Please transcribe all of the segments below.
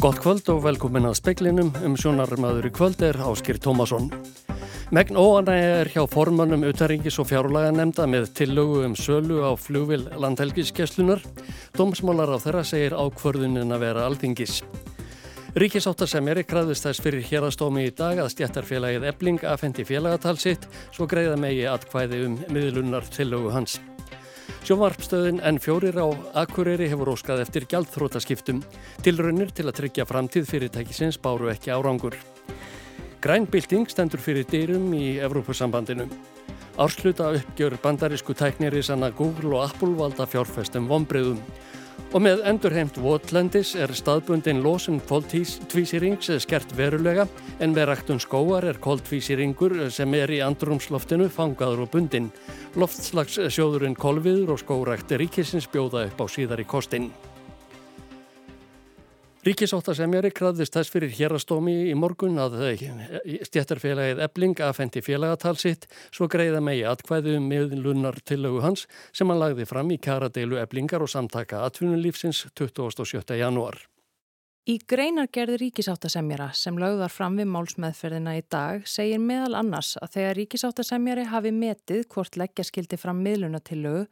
Gott kvöld og velkomin að speklinum um sjónarmaður í kvöld er Áskir Tómasson. Megn óanæg er hjá formannum utaringis og fjárlaga nefnda með tillögu um sölu á flugvil landhelgiskeslunar. Dómsmálar á þeirra segir ákvörðunin að vera alþingis. Ríkisáttasemjari kraðist þess fyrir hérastómi í dag að stjættarfélagið Ebling afhendi félagatal sitt svo greiða megi atkvæði um miðlunar tillögu hans. Sjónvarpstöðin N4 á Akureyri hefur óskað eftir gjaldþrótaskiptum. Tilraunir til að tryggja framtíð fyrirtækisins báru ekki árangur. Grænbilding stendur fyrir dyrum í Evrópusambandinu. Ársluta uppgjör bandarísku tækniri sanna Google og Apple valda fjárfestum vonbreyðum. Og með endurheimt Votlendis er staðbundin losun kóltvísirings skert verulega en með ræktun skóar er kóltvísiringur sem er í andrumsloftinu fangaður og bundin. Loftslagssjóðurinn kolviður og skórækti ríkisins bjóða upp á síðar í kostinn. Ríkisáttasemjari kraðist þess fyrir hérastómi í morgun að stjættarfélagið Ebling afhendi félagatal sitt svo greiða megi atkvæðu um miðlunar tillögu hans sem hann lagði fram í kjaradeilu Eblingar og samtaka atvinnulífsins 27. janúar. Í greinargerði ríkisáttasemjara sem lögðar fram við málsmeðferðina í dag segir meðal annars að þegar ríkisáttasemjari hafi metið hvort leggja skildi fram miðlunatillögu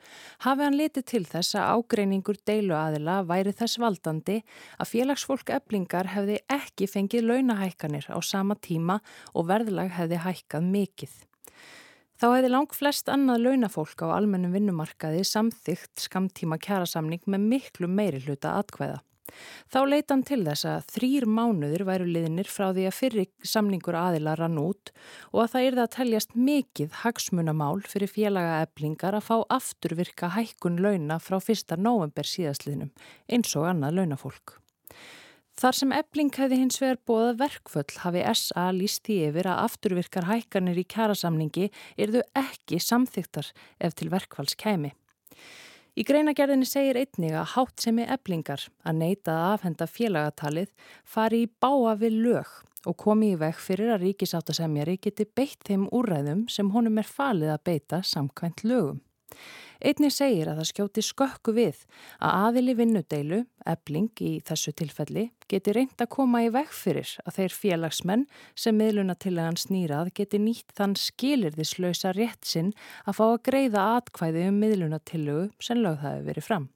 hafi hann litið til þess að ágreiningur deiluaðila væri þess valdandi að félagsfólk eblingar hefði ekki fengið launahækkanir á sama tíma og verðlag hefði hækkað mikill. Þá hefði lang flest annað launafólk á almennum vinnumarkaði samþygt skamtíma kjærasamning með miklu meiri hluta atkvæða. Þá leita hann til þess að þrýr mánuður væru liðnir frá því að fyrri samningur aðila rann út og að það yrði að teljast mikið hagsmunamál fyrir félaga eblingar að fá afturvirka hækkun launa frá 1. november síðastliðnum eins og annað launafólk. Þar sem ebling hefði hins vegar bóða verkföll hafi SA líst því yfir að afturvirkar hækkanir í kjærasamningi yrðu ekki samþyktar ef til verkfalls kemi. Í greinagerðinni segir einnig að hátt sem er eblingar að neyta að afhenda félagatalið fari í báa við lög og komi í veg fyrir að ríkisáttasemjari geti beitt þeim úræðum sem honum er falið að beita samkvæmt lögum. Einni segir að það skjóti skökku við að aðili vinnudeilu, ebling í þessu tilfelli, geti reynd að koma í veg fyrir að þeir félagsmenn sem miðluna til að hann snýrað geti nýtt þann skilirðislausa rétt sinn að fá að greiða atkvæði um miðluna tilögu sem lögð hafi verið fram.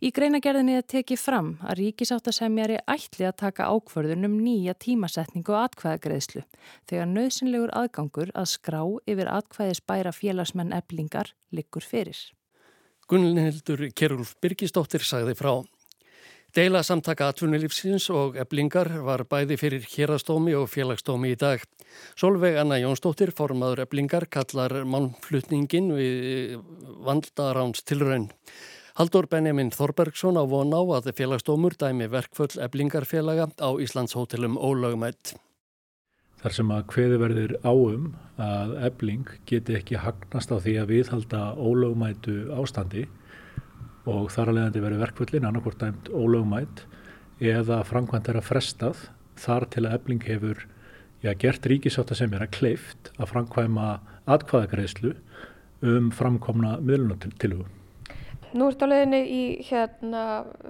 Í greinagerðinni er tekið fram að ríkisáttasemjari ætli að taka ákvörðun um nýja tímasetningu og atkvæðagreðslu þegar nöðsynlegur aðgangur að skrá yfir atkvæðis bæra félagsmenn eblingar likur fyrir. Gunnildur Kerulf Birgisdóttir sagði frá. Deila samtaka atvinnulífsins og eblingar var bæði fyrir hérastómi og félagstómi í dag. Solveig Anna Jónsdóttir, formadur eblingar, kallar mannflutningin við vandaráns tilraun. Haldur Benjamin Þorbergsson á von á að félagsdómur dæmi verkfull eblingarfélaga á Íslands hótelum ólögmætt. Þar sem að hveði verður áum að ebling geti ekki hagnast á því að viðhalda ólögmætu ástandi og þar að leiðandi verður verkfullin annarkort dæmt ólögmætt eða framkvæmt er að frestað þar til að ebling hefur já, gert ríkisáta sem er að kleift að framkvæma atkvæðagreðslu um framkomna miðlunatilhugu. Nú ert á leiðinni í hérna,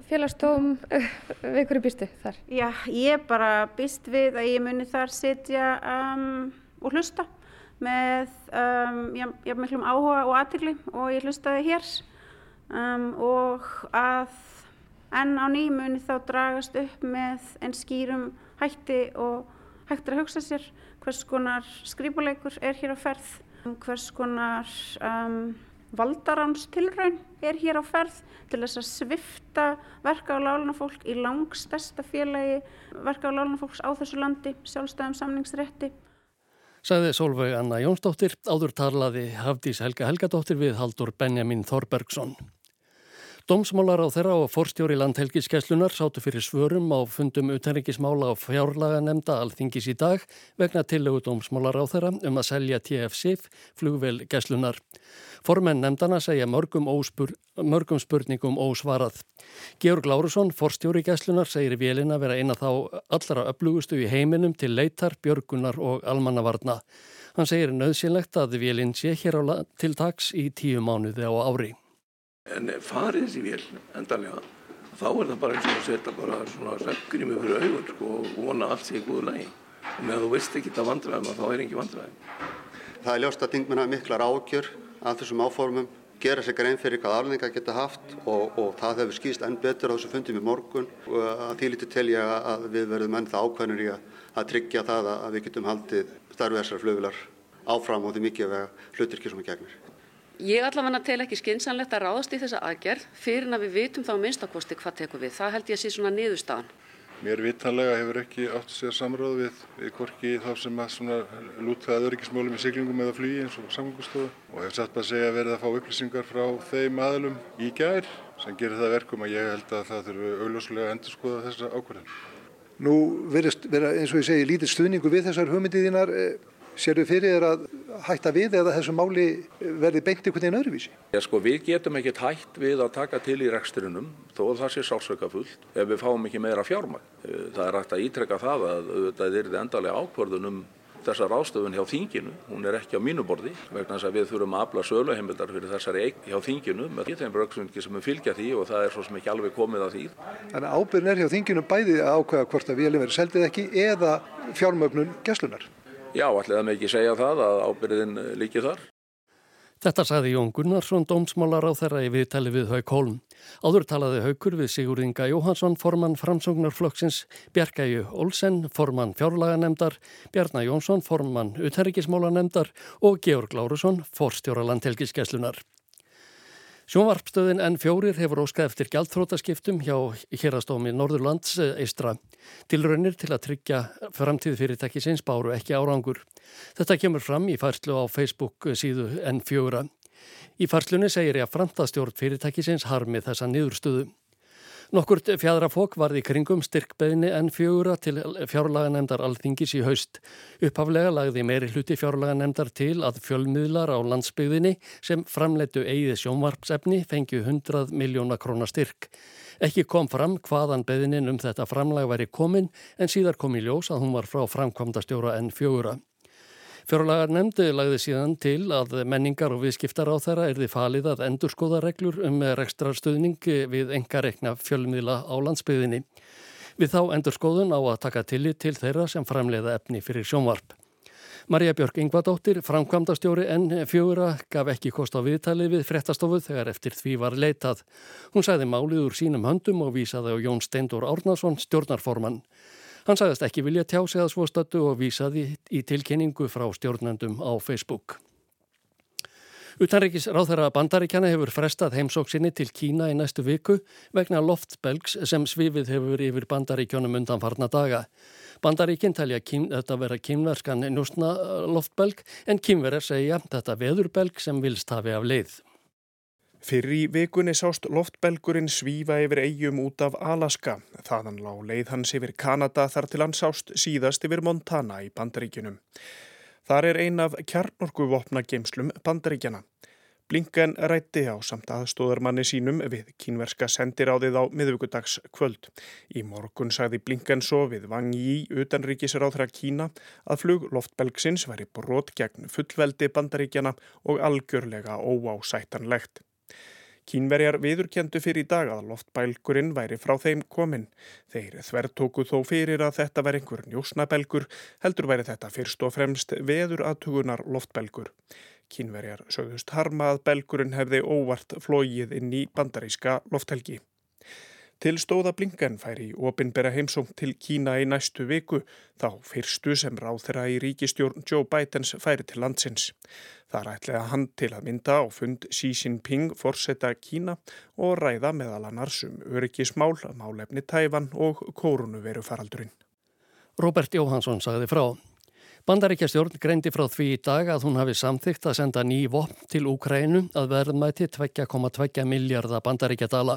félagstofum við hverju býstu þar? Já, ég bara býst við að ég muni þar sitja um, og hlusta með um, já, já, miklum áhuga og aðtikli og ég hlustaði hér um, og að enn á ný muni þá dragast upp með einn skýrum hætti og hættir að hugsa sér hvers konar skrýpuleikur er hér á ferð, hvers konar um, valdaránstilraun er hér á ferð til þess að svifta verka á lálunafólk í langstesta félagi verka á lálunafólks á þessu landi, sjálfstæðum samningsrétti. Saði Solveig Anna Jónsdóttir, áður talaði Hafdís Helga Helgadóttir við Haldur Benjamin Þorbergsson. Dómsmálar á þeirra og forstjóri landhelgiskeslunar sátu fyrir svörum á fundum utenrikismála á fjárlaga nefnda alþingis í dag vegna tillögu dómsmálar á þeirra um að selja TF-SIF flugvel geslunar. Formenn nefndana segja mörgum, óspur, mörgum spurningum ósvarað. Georg Lárusson, forstjóri geslunar, segir vélina vera eina þá allra öflugustu í heiminum til leitar, björgunar og almannavarna. Hann segir nöðsynlegt að vélinn sé hér á tiltaks í tíu mánuði á ári en farið þessi vél endanlega þá er það bara eins og að setja bara svona sökkrými fyrir augur sko, og vona allt sé í góðu lægi. Og með að þú veist ekki þetta vandræðum þá er ekki vandræðum. Það er ljóst að þingmenn hafa miklar ágjör af þessum áformum, gera sér grein fyrir hvað aflengar geta haft og, og það hefur skýst enn betur á þessu fundum í morgun og að því lítið tel ég að við verðum enn það ákvæmur í að, að tryggja það að við getum haldið starfverðsar flugvilar áfram og því mikið vega hlutirki sem er gegnir. Ég allavega tel ekki skinsanlegt að ráðast í þessa aðgerð fyrir en að við vitum þá minnstakosti hvað tekum við. Það held ég að sé svona niðurstaðan. Mér vitanlega hefur ekki átt sér samráð við, við korki þá sem að lútaði öryggismálum í siglingum eða flugi eins og samgöngustofu og hef satt að segja að verða að fá upplýsingar frá þeim aðlum í gær sem gerir það verkum að ég held að það þurfu augljóslega að endur skoða þessa ákvörðin. Nú verðist vera eins og ég segi lítið stuðningu við þessar hugmyndiðinar Sér þau fyrir þér að hætta við eða þessu máli verði beint einhvern veginn öðruvísi? Já, sko, við getum ekkert hætt við að taka til í reksturinnum þó að það sé sálsöka fullt ef við fáum ekki meira fjármæk. Það er hægt að ítrekka það að það er endalega ákvörðun um þessa ráðstöfun hjá þinginu. Hún er ekki á mínu borði vegna þess að við þurfum að afla söluheimildar fyrir þessari eign hjá þinginu með þeim bröksvöngi sem er fylgja því og það er svo sem ekki alveg komið að því. Þannig að ábyrgin er hjá þinginu bæði að ákveða hvort að vélum verið seldið ekki eða fjármögnun gæslunar. Já, allir það með ekki segja það að ábyrðin líki þar. Þetta sagði Jón Gunnarsson, dómsmálar á þeirra í viðtali við Hauk Hólm. Áður talaði Haukur við Sigur Inga Jóhansson, formann framsóknarflokksins, Bjarkæju Olsen, formann fjárlaganemdar, Bjarnar Jónsson, formann uthærigismálanemdar og Georg Lárusson, forstjóra landhelgiskeslunar. Sjónvarpstöðin N4 hefur óskað eftir gjaldþrótaskiptum hjá hérastómi Norðurlands eistra. Tilraunir til að tryggja framtíð fyrirtækisins báru ekki árangur. Þetta kemur fram í færslu á Facebook síðu N4. Í færslunni segir ég að framtastjórn fyrirtækisins harmi þessa niðurstöðu. Nokkurt fjadrafók varði kringum styrkbeðinni en fjögura til fjárlaganemdar alþingis í haust. Upphaflega lagði meiri hluti fjárlaganemdar til að fjölmiðlar á landsbyggðinni sem framleitu eigið sjónvarpsefni fengju 100 miljóna krónar styrk. Ekki kom fram hvaðan beðinin um þetta framlag væri komin en síðar kom í ljós að hún var frá framkvamda stjóra en fjögura. Fjárlagar nefndi lagði síðan til að menningar og viðskiptar á þeirra erði falið að endurskoða reglur um rekstrarstöðning við enga rekna fjölmiðla á landsbyðinni. Við þá endurskoðun á að taka tillit til þeirra sem framleiða efni fyrir sjónvarp. Marja Björk Ingvadóttir, framkvamdastjóri N4, gaf ekki kost á viðtali við frettastofu þegar eftir því var leitað. Hún sæði málið úr sínum höndum og vísaði á Jón Steindur Árnason, stjórnarformann. Hann sagðist ekki vilja tjá sig að svostötu og vísaði í tilkynningu frá stjórnendum á Facebook. Utanrikis ráðherra bandaríkjana hefur frestað heimsóksinni til Kína í næstu viku vegna loftbelgs sem svifið hefur yfir bandaríkjónum undan farna daga. Bandaríkinn talja þetta vera kynverskan njúsna loftbelg en kynverar segja þetta veðurbelg sem vilst hafi af leið. Fyrir í vikunni sást loftbelgurinn svífa yfir eigum út af Alaska. Þaðan lág leið hans yfir Kanada þar til hann sást síðast yfir Montana í Bandaríkjunum. Þar er ein af kjarnorkuvopna geimslum Bandaríkjana. Blinken rætti á samt aðstóðarmanni sínum við kínverska sendiráðið á miðvíkudags kvöld. Í morgun sagði Blinken svo við Wang Yi utanríkisráðra Kína að flug loftbelgsins væri brot gegn fullveldi Bandaríkjana og algjörlega óásættanlegt. Kínverjar viðurkendu fyrir í dag að loftbælgurinn væri frá þeim komin. Þeir þvertóku þó fyrir að þetta væri einhver njósnabelgur, heldur væri þetta fyrst og fremst veður aðtugunar loftbelgur. Kínverjar sögðust harma að belgurinn hefði óvart flógið inn í bandaríska lofthelgi. Til stóða Blinken færi í opinbera heimsóng til Kína í næstu viku, þá fyrstu sem ráð þeirra í ríkistjórn Joe Bidens færi til landsins. Það rætlega hann til að mynda á fund Xi Jinping forsetta Kína og ræða meðal annars um öryggismál, málefni tæfan og kórunu faraldurinn. Robert Jóhansson sagði frá. Bandaríkjastjórn greindi frá því í dag að hún hafi samþygt að senda ný vopn til Úkrænu að verðmæti 2,2 miljardar bandaríkjadala.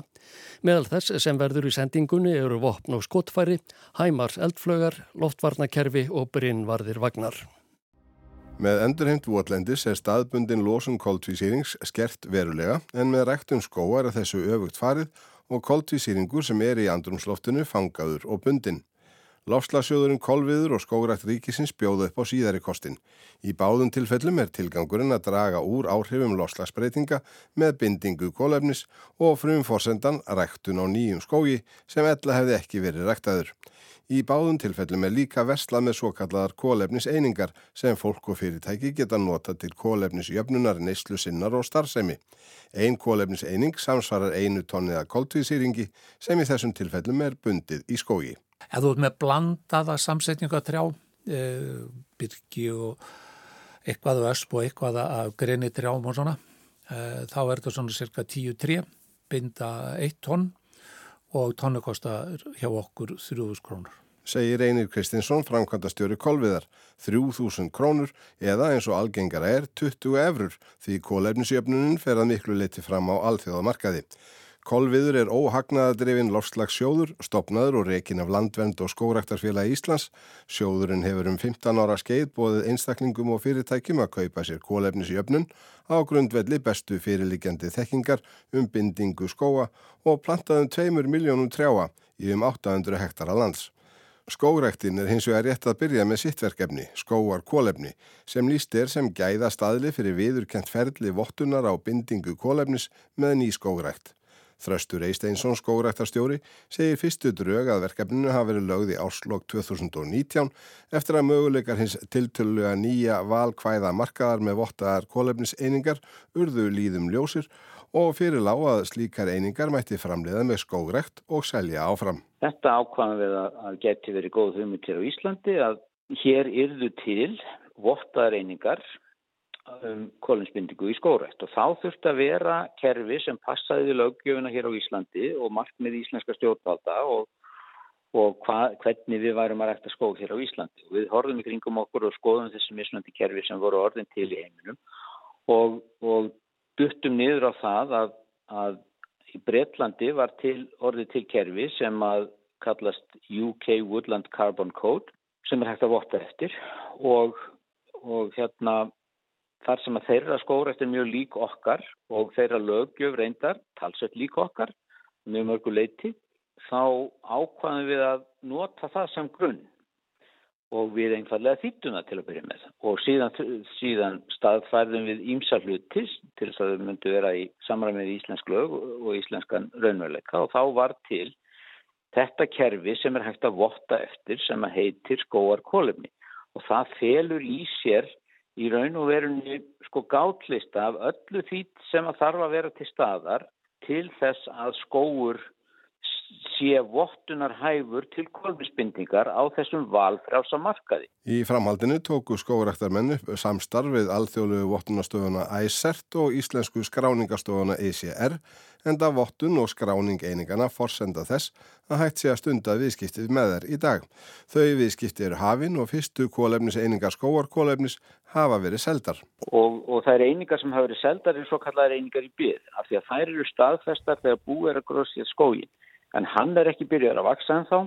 Meðal þess sem verður í sendingunni eru vopn og skotfæri, hæmars eldflögar, loftvarnakerfi og brinnvarðir vagnar. Með endurheimt votlendis er staðbundin losun koltvísýrings skert verulega en með rektun skóar er þessu öfugt farið og koltvísýringur sem er í andrumsloftinu fangaður og bundin. Lofslagsjóðurinn Kolviður og skógrætt ríkisins bjóðu upp á síðari kostin. Í báðum tilfellum er tilgangurinn að draga úr áhrifum lofslagsbreytinga með bindingu kólefnis og frum forsendan ræktun á nýjum skógi sem ella hefði ekki verið ræktaður. Í báðum tilfellum er líka verslað með svo kalladar kólefniseiningar sem fólk og fyrirtæki geta nota til kólefnisjöfnunar, neyslu sinnar og starfsemi. Einn kólefniseining samsvarar einu tonniða koltvísýringi sem í þessum tilfellum er bundið í skógi. Ef þú ert með blandaða samsetninga trjá, e, byrki og eitthvað ösp og eitthvað af greinni trjám og svona, e, þá er þetta svona cirka 10-3, binda 1 tonn og tónu kostar hjá okkur 3000 krónur. Segir Einir Kristinsson, framkvæmdastjóri Kolviðar, 3000 krónur eða eins og algengara er 20 eurur því kólefnisjöfnunin fer að miklu leiti fram á alþjóðamarkaði. Kolviður er óhagnaðadrifin lofslagssjóður, stopnaður og rekin af landvend og skóraktarfélagi Íslands. Sjóðurinn hefur um 15 ára skeið bóðið einstaklingum og fyrirtækjum að kaupa sér kólefnisjöfnun á grundvelli bestu fyrirlikjandi þekkingar um bindingu skóa og plantaðum 2 miljónum trjáa í um 800 hektara lands. Skórektin er hins vegar rétt að byrja með sittverkefni, skóar kólefni, sem líst er sem gæða staðli fyrir viðurkent ferli vottunar á bindingu kólefnis með ný skórekt. Þröstur Eisteinsson skógræktarstjóri segir fyrstu drög að verkefninu hafa verið lögð í áslokk 2019 eftir að möguleikar hins tiltölu að nýja valkvæða markaðar með vottaðar kólefniseiningar urðu líðum ljósir og fyrir lág að slíkar einingar mætti framleiða með skógrækt og selja áfram. Þetta ákvæðum við að geti verið góð hugmyndir á Íslandi að hér yrðu til vottaðar einingar um kolinsbindingu í skórætt og þá þurfti að vera kerfi sem passaði löggjöfuna hér á Íslandi og markmið íslenska stjórnvalda og, og hva, hvernig við værum að rækta skóð hér á Íslandi. Við horfum í kringum okkur og skoðum þessi misnandi kerfi sem voru orðin til í heiminum. Og, og duttum niður á það að, að í Breitlandi var til, orðið til kerfi sem að kallast UK Woodland Carbon Code sem er hægt að votta eftir. Og, og hérna þar sem að þeirra skórætt er mjög lík okkar og þeirra lögjöf reyndar, talsveit lík okkar, mjög mörgu leiti, þá ákvaðum við að nota það sem grunn. Og við einfallega þýttuna til að byrja með. Og síðan, síðan staðfærðum við ímsa hlutis til þess að þau myndu vera í samræmið í íslensk lög og íslenskan raunveruleika. Og þá var til þetta kerfi sem er hægt að votta eftir sem að heitir skóar kólefni og það felur í sér í raun og verunni sko gátlista af öllu því sem að þarf að vera til staðar til þess að skóur sé vottunar hæfur til kolmisbindingar á þessum valfrjása markaði. Í framhaldinu tóku skórektarmenn upp samstarfið alþjóðlegu vottunastofuna ICERT og íslensku skráningarstofuna ECR en það vottun og skráning einingana forsenda þess að hægt sé að stunda viðskiptið með þær í dag. Þau viðskiptið eru hafinn og fyrstu kólefnis einingar skóarkólefnis hafa verið seldar. Og, og það er einingar sem hafa verið seldar en svo kallar einingar í byrð af því að þær eru staðfestar þegar búið er að grósja skógin en hann er ekki byrjað að vaksa en þá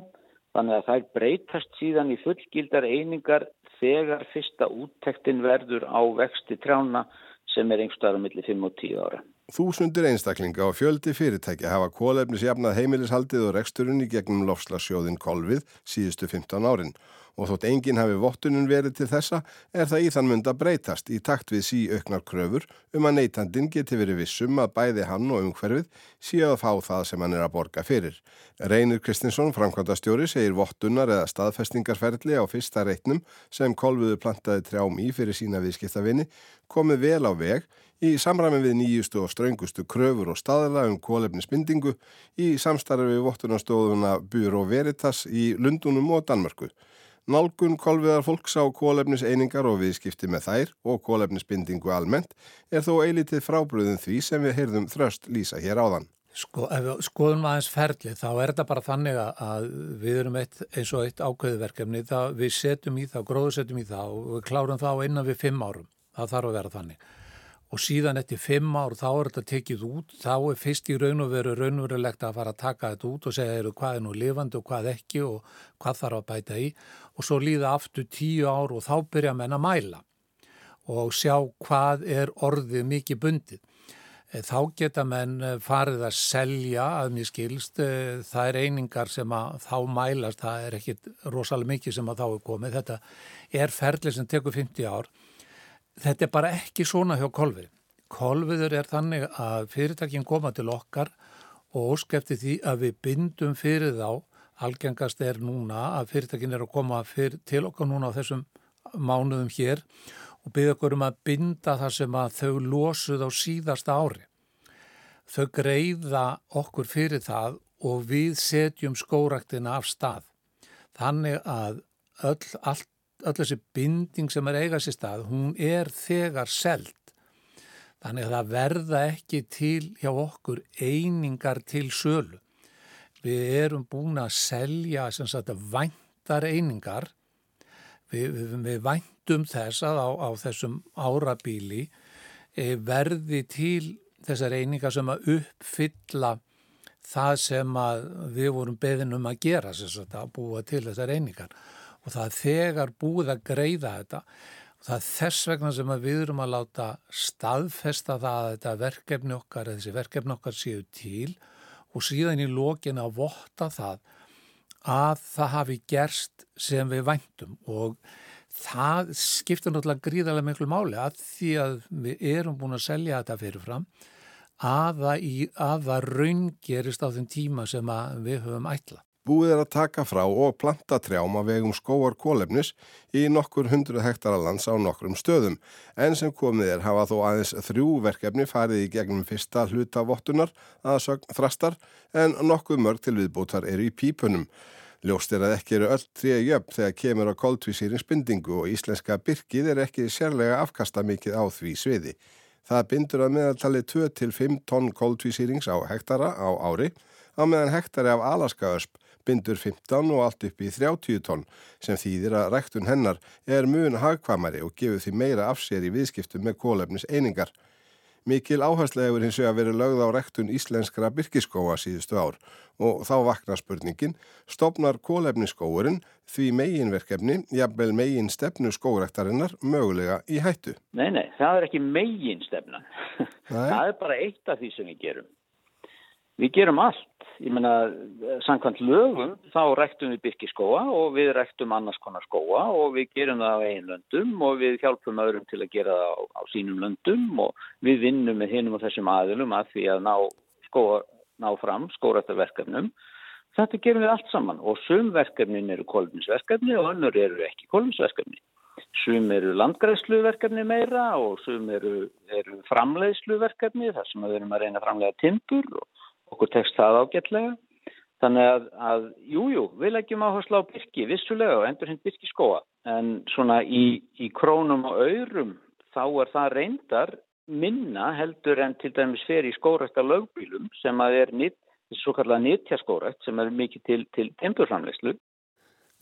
þannig að þær breytast síðan í fullgildar einingar þegar fyrsta úttektin verður á vexti trjána sem er einhverstaðar á milli 5 og 10 ára. Þúsundir einstaklinga og fjöldi fyrirtækja hafa kólefnisjafnað heimilishaldið og reksturinn í gegnum lofslagsjóðin Kolvið síðustu 15 árin og þótt enginn hafi vottunum verið til þessa er það í þann mund að breytast í takt við sí auknar kröfur um að neytandin geti verið vissum að bæði hann og umhverfið síu að fá það sem hann er að borga fyrir. Reynir Kristinsson, framkvæmdastjóri, segir vottunar eða staðfestingarferðli á fyrsta reitnum sem Kolviðu plantaði trjám í fyrir sína viðskiptavinni komið vel á veg í samræmi við nýjustu og ströngustu kröfur og staðla um kólefnisbindingu í samstarfi við vottunarstofuna Búró Veritas í Lundunum og Danmörku. Nálgun kolviðar fólks á kólefniseiningar og viðskipti með þær og kólefnisbindingu almennt er þó eilitið frábröðum því sem við heyrðum þröst lýsa hér áðan. Sko, ef við skoðum aðeins ferli þá er þetta bara þannig að við erum eitt, eins og eitt ákveðverkefni það við setjum í það, gróðsetjum í það og við klárum það innan við fimm árum. Það þarf að vera þannig og síðan eftir fimm ár þá er þetta tekið út, þá er fyrst í raun og veru raunverulegt að fara að taka þetta út og segja eru hvað er nú lifandi og hvað ekki og hvað þarf að bæta í? Og svo líða aftur tíu ár og þá byrja menn að mæla og sjá hvað er orðið mikið bundið. Eh, þá geta menn eh, farið að selja að mér skilst, eh, það er einingar sem að þá mælast, það er ekki rosalega mikið sem að þá er komið, þetta er ferlið sem tekur 50 ár, þetta er bara ekki svona hjá kolvið. Kolviður er þannig að fyrirtækinn koma til okkar og óskefti því að við bindum fyrir þá, algengast er núna að fyrirtækinn er að koma fyr, til okkar núna á þessum mánuðum hér og byggja okkur um að binda það sem að þau losuð á síðasta ári. Þau greiða okkur fyrir það og við setjum skóraktina af stað. Þannig að öll, all, öll þessi binding sem er eigast í stað, hún er þegar selt. Þannig að það verða ekki til hjá okkur einingar til sölu. Við erum búin að selja sagt, væntar einingar Við, við, við væntum þess að á, á þessum árabíli e, verði til þessar einingar sem að uppfylla það sem við vorum beðinum að gera að búa til þessar einingar og það þegar búið að greiða þetta og það er þess vegna sem við erum að láta staðfesta það að þetta verkefni okkar, þessi verkefni okkar séu til og síðan í lókin að votta það að það hafi gerst sem við væntum og það skiptir náttúrulega gríðarlega miklu máli að því að við erum búin að selja þetta fyrirfram að það, í, að það raungerist á þeim tíma sem við höfum ætla. Búið er að taka frá og planta trjám að vegum skóar kólefnis í nokkur hundru hektara lands á nokkrum stöðum en sem komið er hafa þó aðeins þrjú verkefni farið í gegnum fyrsta hlutavottunar aðsögn þrastar en nokkuð mörg til viðbútar eru í pípunum. Ljóst er að ekki eru öll tríu jöfn þegar kemur á koltvísýringsbindingu og íslenska byrkið er ekki sérlega afkasta mikið á því sviði. Það bindur að meðaltali 2-5 tonn koltvísýrings á hektara á ári á meðan hektari af alaskaösp bindur 15 og allt upp í 30 tonn sem þýðir að ræktun hennar er mun hagkvamari og gefur því meira afsér í viðskiptum með kólefnis einingar. Mikil áherslega hins vegar verið lögð á rektun íslenskra byrkiskóa síðustu ár og þá vakna spurningin, stopnar kólefniskóurinn því meginverkefni, jafnvel megin stefnu skórektarinnar mögulega í hættu? Nei, nei, það er ekki megin stefnan. það er bara eitt af því sem við gerum. Við gerum allt. Ég menna, samkvæmt lögum þá rektum við byrkiskóa og við rektum annars konar skóa og við gerum það á einn löndum og við hjálpum öðrum til að gera það á, á sínum löndum og við vinnum með hinnum og þessum aðilum að því að ná, skóa, ná fram skóratarverkefnum. Þetta gerum við allt saman og sum verkefnin eru kolminsverkefni og önnur eru ekki kolminsverkefni. Sum eru landgræðsluverkefni meira og sum eru, eru framleiðsluverkefni þar sem við erum að reyna að framlega timpur og okkur tekst það ágætlega. Þannig að, að jújú, jú, við leggjum áherslu á byrki, vissulega og endur hinn byrki skóa. En svona í, í krónum og aurum þá er það reyndar minna heldur en til dæmis fer í skórækta lögbílum sem að er nýtt, svo kallar nýttja skórækt sem er mikið til, til tempurframlegslu.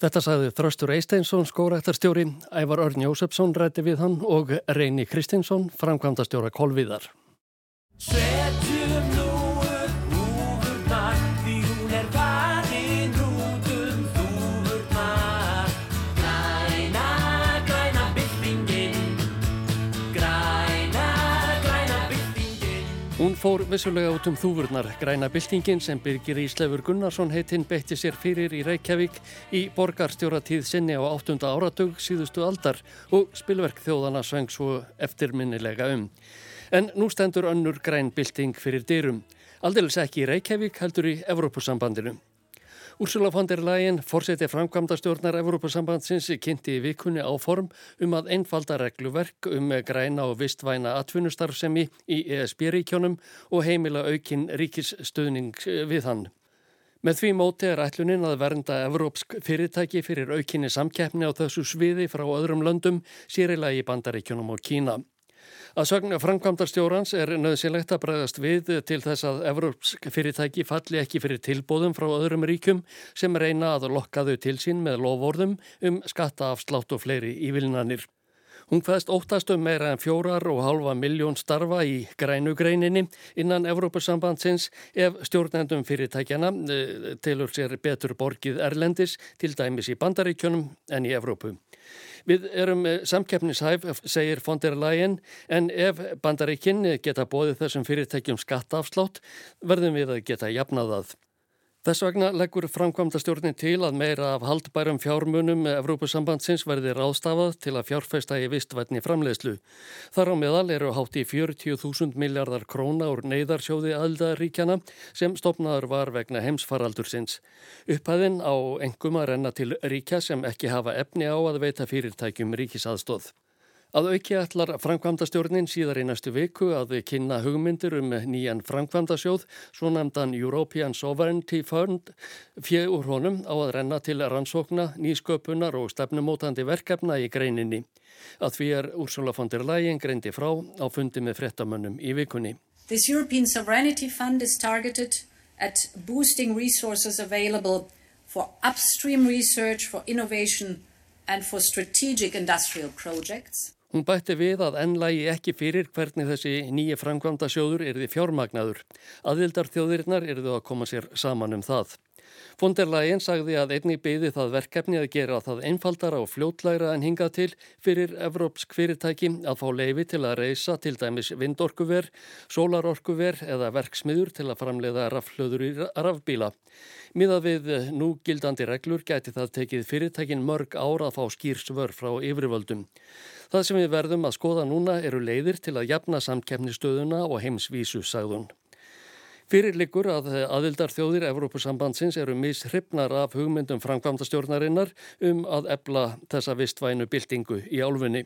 Þetta sagði Þröstur Eisteinsson, skóræktarstjóri, Ævar Örn Jósefsson rætti við hann og Reyni Kristinsson, framkvæmdastjóra Kolviðar. Fór vissulega út um þúfurnar græna byltingin sem Birgir Íslefur Gunnarsson heitinn beitti sér fyrir í Reykjavík í borgarstjóratíð sinni á 8. áratug síðustu aldar og spilverk þjóðana sveng svo eftirminnilega um. En nú stendur önnur græn bylting fyrir dyrum. Aldeilis ekki í Reykjavík heldur í Evrópusambandinu. Úrsula von der Leyen, fórseti framkvæmdastjórnar Evrópasambandsins, kynnti í vikunni á form um að einfalda regluverk um græna og vistvæna atvinnustarfsemi í ESB-ríkjónum og heimila aukin ríkisstöðning við hann. Með því móti er ætlunin að vernda evrópsk fyrirtæki fyrir aukinni samkeppni á þessu sviði frá öðrum löndum, sérilega í bandaríkjónum og Kína. Að sögna framkvæmdarstjórans er nöðsynlegt að bregðast við til þess að Evrópsk fyrirtæki falli ekki fyrir tilbóðum frá öðrum ríkum sem reyna að lokka þau til sín með lofórðum um skattaafslátt og fleiri ívilnanir. Hún hvaðst óttast um meira en fjórar og halva miljón starfa í grænugreininni innan Evrópusambandsins ef stjórnendum fyrirtækjana eh, tilur sér betur borgið Erlendis til dæmis í bandaríkjunum en í Evrópu. Við erum samkeppnishæf, segir von der Leyen, en ef bandaríkinn geta bóðið þessum fyrirtækjum skattaafslátt verðum við að geta jafnaðað. Þess vegna leggur framkvæmda stjórnin til að meira af haldbærum fjármunum Evrópusambandsins verði ráðstafað til að fjárfæsta í vistvætni framleiðslu. Þar á meðal eru hátt í 40.000 miljardar króna úr neyðarsjóði aldaríkjana sem stopnaður var vegna heimsfaraldursins. Upphæðin á engum að renna til ríkja sem ekki hafa efni á að veita fyrirtækjum ríkisaðstóð. Að auki ætlar framkvæmdastjórnin síðar í næstu viku að kynna hugmyndir um nýjan framkvæmdasjóð, svo nefndan European Sovereignty Fund, fjögur honum á að renna til rannsókna, nýsköpunar og stefnumótandi verkefna í greininni. Að því er Úrsula von der Leyen greindi frá á fundi með frettamönnum í vikunni. This European Sovereignty Fund is targeted at boosting resources available for upstream research, for innovation and for strategic industrial projects. Hún bætti við að ennlægi ekki fyrir hvernig þessi nýja framkvæmda sjóður erði fjármagnaður. Aðildar þjóðirinnar erðu að koma sér saman um það. Fonderlægin sagði að einni byði það verkefni að gera það einfaldara og fljótlæra en hinga til fyrir evrópsk fyrirtæki að fá leifi til að reysa til dæmis vindorkuver, sólarorkuver eða verksmiður til að framleiða raflöður í rafbíla. Miðað við nú gildandi reglur gæti það tekið fyrirtækin mörg ára að fá skýrsvör frá yfirvöldum. Það sem við verðum að skoða núna eru leiðir til að jafna samkeppnistöðuna og heimsvísu, sagðun. Fyrirlikur að aðildar þjóðir Evrópusambandsins eru mishrifnar af hugmyndum framkvæmdastjórnarinnar um að ebla þessa vistvænu byltingu í álfunni.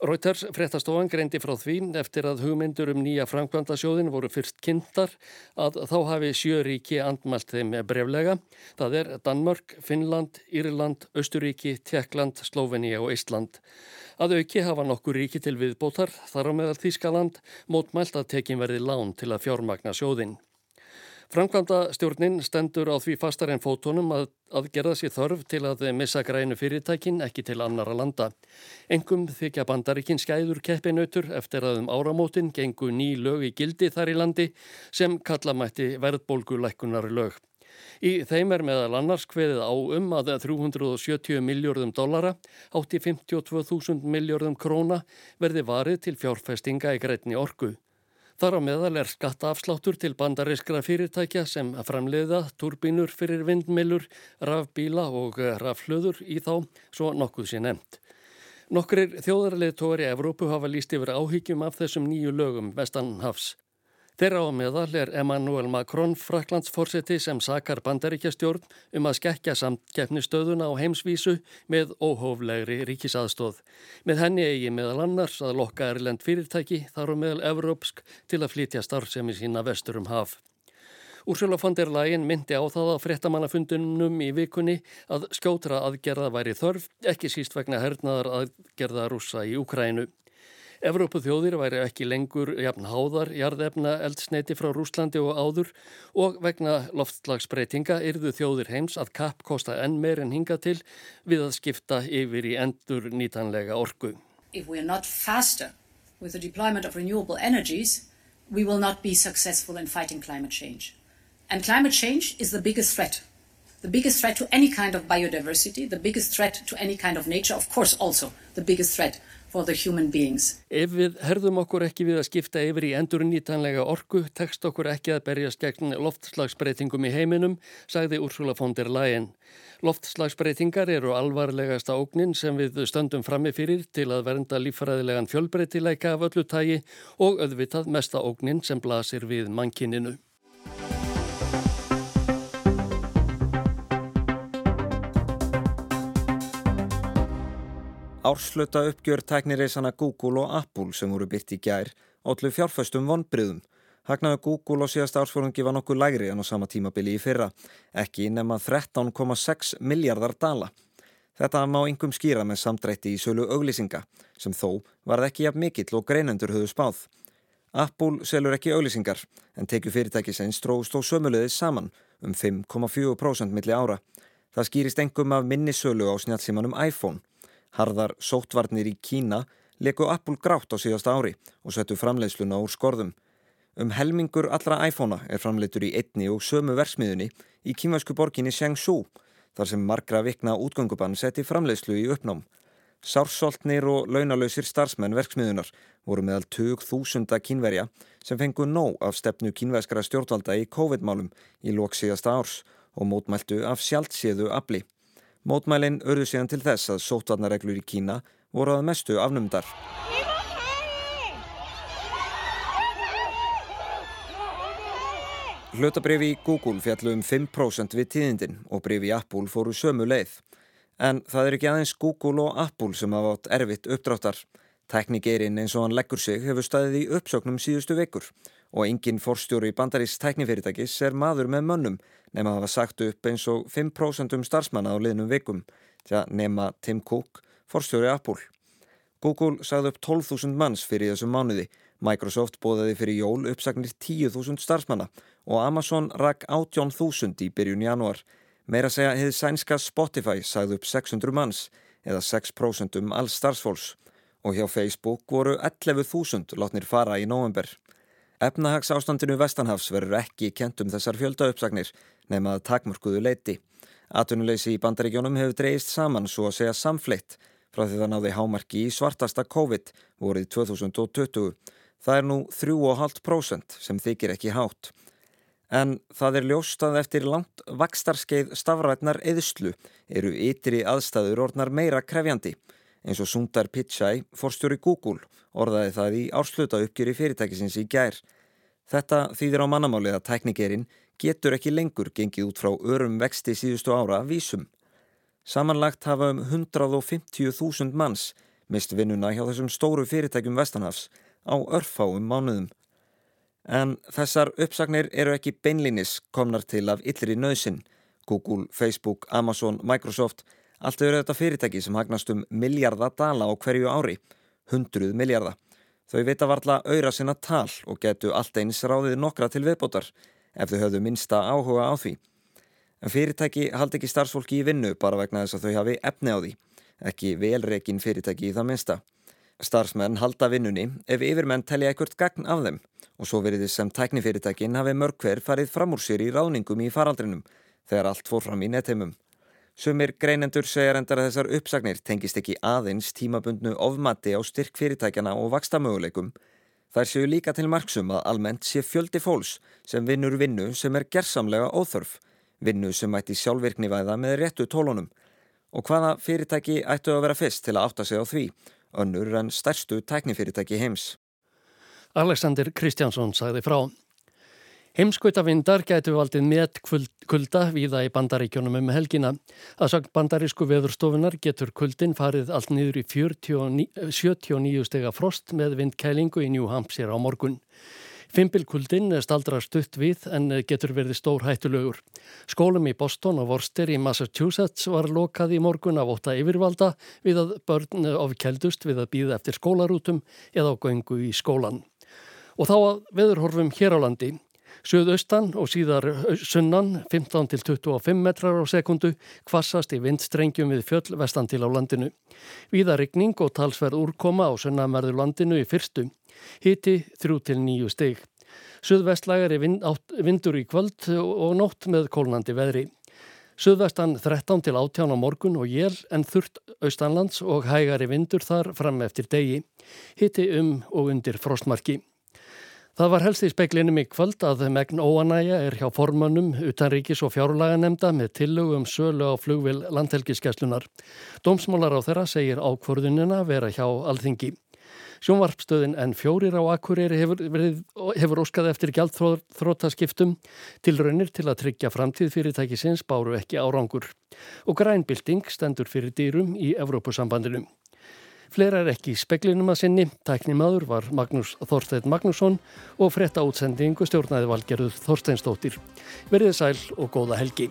Reuters fréttastofan greindi frá því eftir að hugmyndur um nýja framkvæmdasjóðin voru fyrst kynntar að þá hafi sjöríki andmælt þeim breflega. Það er Danmörk, Finnland, Írland, Östuríki, Tjekkland, Slovenia og Ísland. Að auki hafa nokkur ríki til viðbótar, þar á meðal Þískaland, mótmælt að tekin verði lán til að fjármagna sjóðinn. Framkvæmda stjórnin stendur á því fastar en fótonum að, að gerða sér þörf til að missa grænu fyrirtækin ekki til annara landa. Engum þykja bandaríkin skæður keppinautur eftir að um áramótin gengu ný lög í gildi þar í landi sem kallamætti verðbólgulækkunar lög. Í þeim er meðal annars hveðið á um að 370 miljörðum dollara, átti 52.000 miljörðum króna verði varið til fjárfestinga í grætni orgu. Þar á meðal er skattaafsláttur til bandariskra fyrirtækja sem framleiða turbínur fyrir vindmilur, rafbíla og rafhlöður í þá, svo nokkuð sé nefnt. Nokkrir þjóðarleðtóri Evrópu hafa líst yfir áhyggjum af þessum nýju lögum vestanhafs. Þeirra á meðal er Emmanuel Macron, fraklandsforseti sem sakar bandaríkjastjórn um að skekja samkeppnistöðuna á heimsvísu með óhóflegri ríkisaðstóð. Með henni eigi meðal annars að lokka erlend fyrirtæki þar og meðal Evrópsk til að flytja starfsemi sína vestur um haf. Úrsula von der Leyen myndi á það á frettamannafundunum í vikunni að skjótra aðgerða væri þörf, ekki síst vegna hernaðar aðgerða rúsa í Ukrænu. Evrópu þjóðir væri ekki lengur jafn háðar jarðefna eldsneiti frá Rúslandi og áður og vegna loftslagsbreytinga yrðu þjóðir heims að kapp kosta enn meir en hinga til við að skipta yfir í endur nýtanlega orgu. If we are not faster with the deployment of renewable energies, we will not be successful in fighting climate change. And climate change is the biggest threat. The biggest threat to any kind of biodiversity, the biggest threat to any kind of nature, of course also the biggest threat Ef við herðum okkur ekki við að skipta yfir í endur nýtanlega orku, tekst okkur ekki að berjast gegn loftslagsbreytingum í heiminum, sagði Úrsula von der Leyen. Loftslagsbreytingar eru alvarlegasta ógnin sem við stöndum frammi fyrir til að vernda lífræðilegan fjölbreytileika af öllu tægi og auðvitað mesta ógnin sem blasir við mannkininu. Ársluta uppgjör tæknireysana Google og Apple sem voru byrt í gær átlu fjárfæstum vonbriðum. Hagnaðu Google á síðast ársfórungi var nokkuð lægri en á sama tímabili í fyrra, ekki nema 13,6 miljardar dala. Þetta má yngum skýra með samdrætti í sölu auglýsinga, sem þó varð ekki jafn mikill og greinendur höfðu spáð. Apple selur ekki auglýsingar, en tekju fyrirtækisins stróðst og sömulegðis saman um 5,4% milli ára. Það skýrist engum af minnisölu á snjálfsímanum iPhone. Harðar sótvarnir í Kína leku Apple grátt á síðasta ári og settu framleiðsluna úr skorðum. Um helmingur allra iPhonea er framleitur í einni og sömu versmiðunni í kímasku borginni Shangzhou þar sem margra vikna útgöngubann setti framleiðslu í uppnám. Sársoltnir og launalöysir starfsmenn verksmiðunar voru meðal 20.000 kínverja sem fengu nóg af stefnu kínverskara stjórnvalda í COVID-málum í lóksíðasta árs og mótmæltu af sjálfséðu afli. Mótmælinn örðu síðan til þess að sótvarnareglur í Kína voru að mestu afnumdar. Hlutabrifi í Google fjallu um 5% við tíðindin og brifi í Apple fóru sömu leið. En það er ekki aðeins Google og Apple sem hafa átt erfitt uppdráttar. Teknigeirinn eins og hann leggur sig hefur staðið í uppsöknum síðustu vekur og enginn forstjóri í bandarist teknifyrirtækis er maður með mönnum nema hafa sagt upp eins og 5% um starfsmanna á liðnum vikum til að nema Tim Cook, forstjóri Apple. Google sagði upp 12.000 manns fyrir þessum mánuði, Microsoft bóðaði fyrir jól uppsagnir 10.000 starfsmanna og Amazon rak 18.000 í byrjun janúar. Meira segja hefði sænska Spotify sagði upp 600 manns eða 6% um alls starfsfólks og hjá Facebook voru 11.000 látnir fara í november. Efnahags ástandinu Vestanhafs verður ekki kent um þessar fjöldaupsagnir nema að takmörkuðu leiti. Atunuleysi í bandaríkjónum hefur dreyist saman svo að segja samfleitt frá því það náði hámarki í svartasta COVID vorið 2020. Það er nú 3,5% sem þykir ekki hátt. En það er ljóst að eftir langt vakstarskeið stafrætnar eðslu eru ytri aðstæður orðnar meira krefjandi. Eins og Sundar Pichai, forstjóri Google, orðaði það í ársluta uppgjöri fyrirtækisins í gær. Þetta þýðir á mannamálið að tæknikerinn getur ekki lengur gengið út frá örum vexti síðustu ára vísum. Samanlagt hafa um 150.000 manns mist vinnuna hjá þessum stóru fyrirtækjum Vestanhafs á örfáum mánuðum. En þessar uppsagnir eru ekki beinlinis komnar til af yllri nöðsin. Google, Facebook, Amazon, Microsoft, allt eru þetta fyrirtæki sem hagnast um miljardadala á hverju ári, hundruð miljarda. Þau vita varla auðra sinna tal og getu allt eins ráðið nokkra til viðbótar ef þau höfðu minsta áhuga á því. En fyrirtæki haldi ekki starfsfólki í vinnu bara vegna þess að þau hafi efni á því, ekki velreikin fyrirtæki í það minsta. Starfsmenn halda vinnunni ef yfirmenn telja ekkert gagn af þeim og svo verið þess sem tæknifyrirtækin hafi mörg hver farið fram úr sér í ráðningum í faraldrinum þegar allt fór fram í nettheimum. Sumir greinendur segja reyndar að þessar uppsagnir tengist ekki aðeins tímabundnu ofmatti á styrk fyrirtækjana og vakstamöguleikum. Þær séu líka til marksum að almennt sé fjöldi fólks sem vinnur vinnu sem er gersamlega óþörf, vinnu sem mætti sjálfvirknivæða með réttu tólunum. Og hvaða fyrirtæki ættu að vera fyrst til að átta sig á því? önnur en stærstu tæknifyrirtæki heims. Alexander Kristjánsson sagði frá. Heimskautavindar gætu valdið með kulda viða í bandaríkjónum um helgina. Að sagt bandarísku veðurstofunar getur kuldin farið allt niður í 49, 79 stega frost með vindkælingu í New Hampshire á morgun. Fimbilkuldin staldrar stutt við en getur verið stór hættulögur. Skólum í Boston og Worcester í Massachusetts var lokað í morgun af óta yfirvalda við að börn ofkeldust við að býða eftir skólarútum eða á göngu í skólan. Og þá að veðurhorfum hér á landi. Suðaustan og síðar sunnan 15 til 25 metrar á sekundu kvassast í vindstrengjum við fjöll vestan til á landinu. Víðarigning og talsverð úrkoma á sunnamærðu landinu í fyrstu. Hiti 3-9 steg. Suðvestlægari vind, vindur í kvöld og nótt með kólnandi veðri. Suðvestan 13 til 18 á morgun og jél en þurft austanlands og hægari vindur þar fram eftir degi. Hiti um og undir frostmarki. Það var helst í speklinum í kvöld að megn óanæja er hjá formannum utanríkis og fjárlaga með tillögum sölu á flugvil landhelgiskeslunar. Dómsmálar á þeirra segir ákvörðunina vera hjá alþingi. Sjónvarpstöðin en fjórir á Akureyri hefur, verið, hefur óskað eftir gjaldþrótaskiptum til raunir til að tryggja framtíð fyrirtækisins báru ekki árangur og grænbilding stendur fyrir dýrum í Evrópusambandinu. Fleira er ekki í speklinum að sinni, tæknimaður var Magnús Þorstein Magnússon og fretta útsendingu stjórnaði valgerðuð Þorsteinstóttir. Verðið sæl og góða helgi.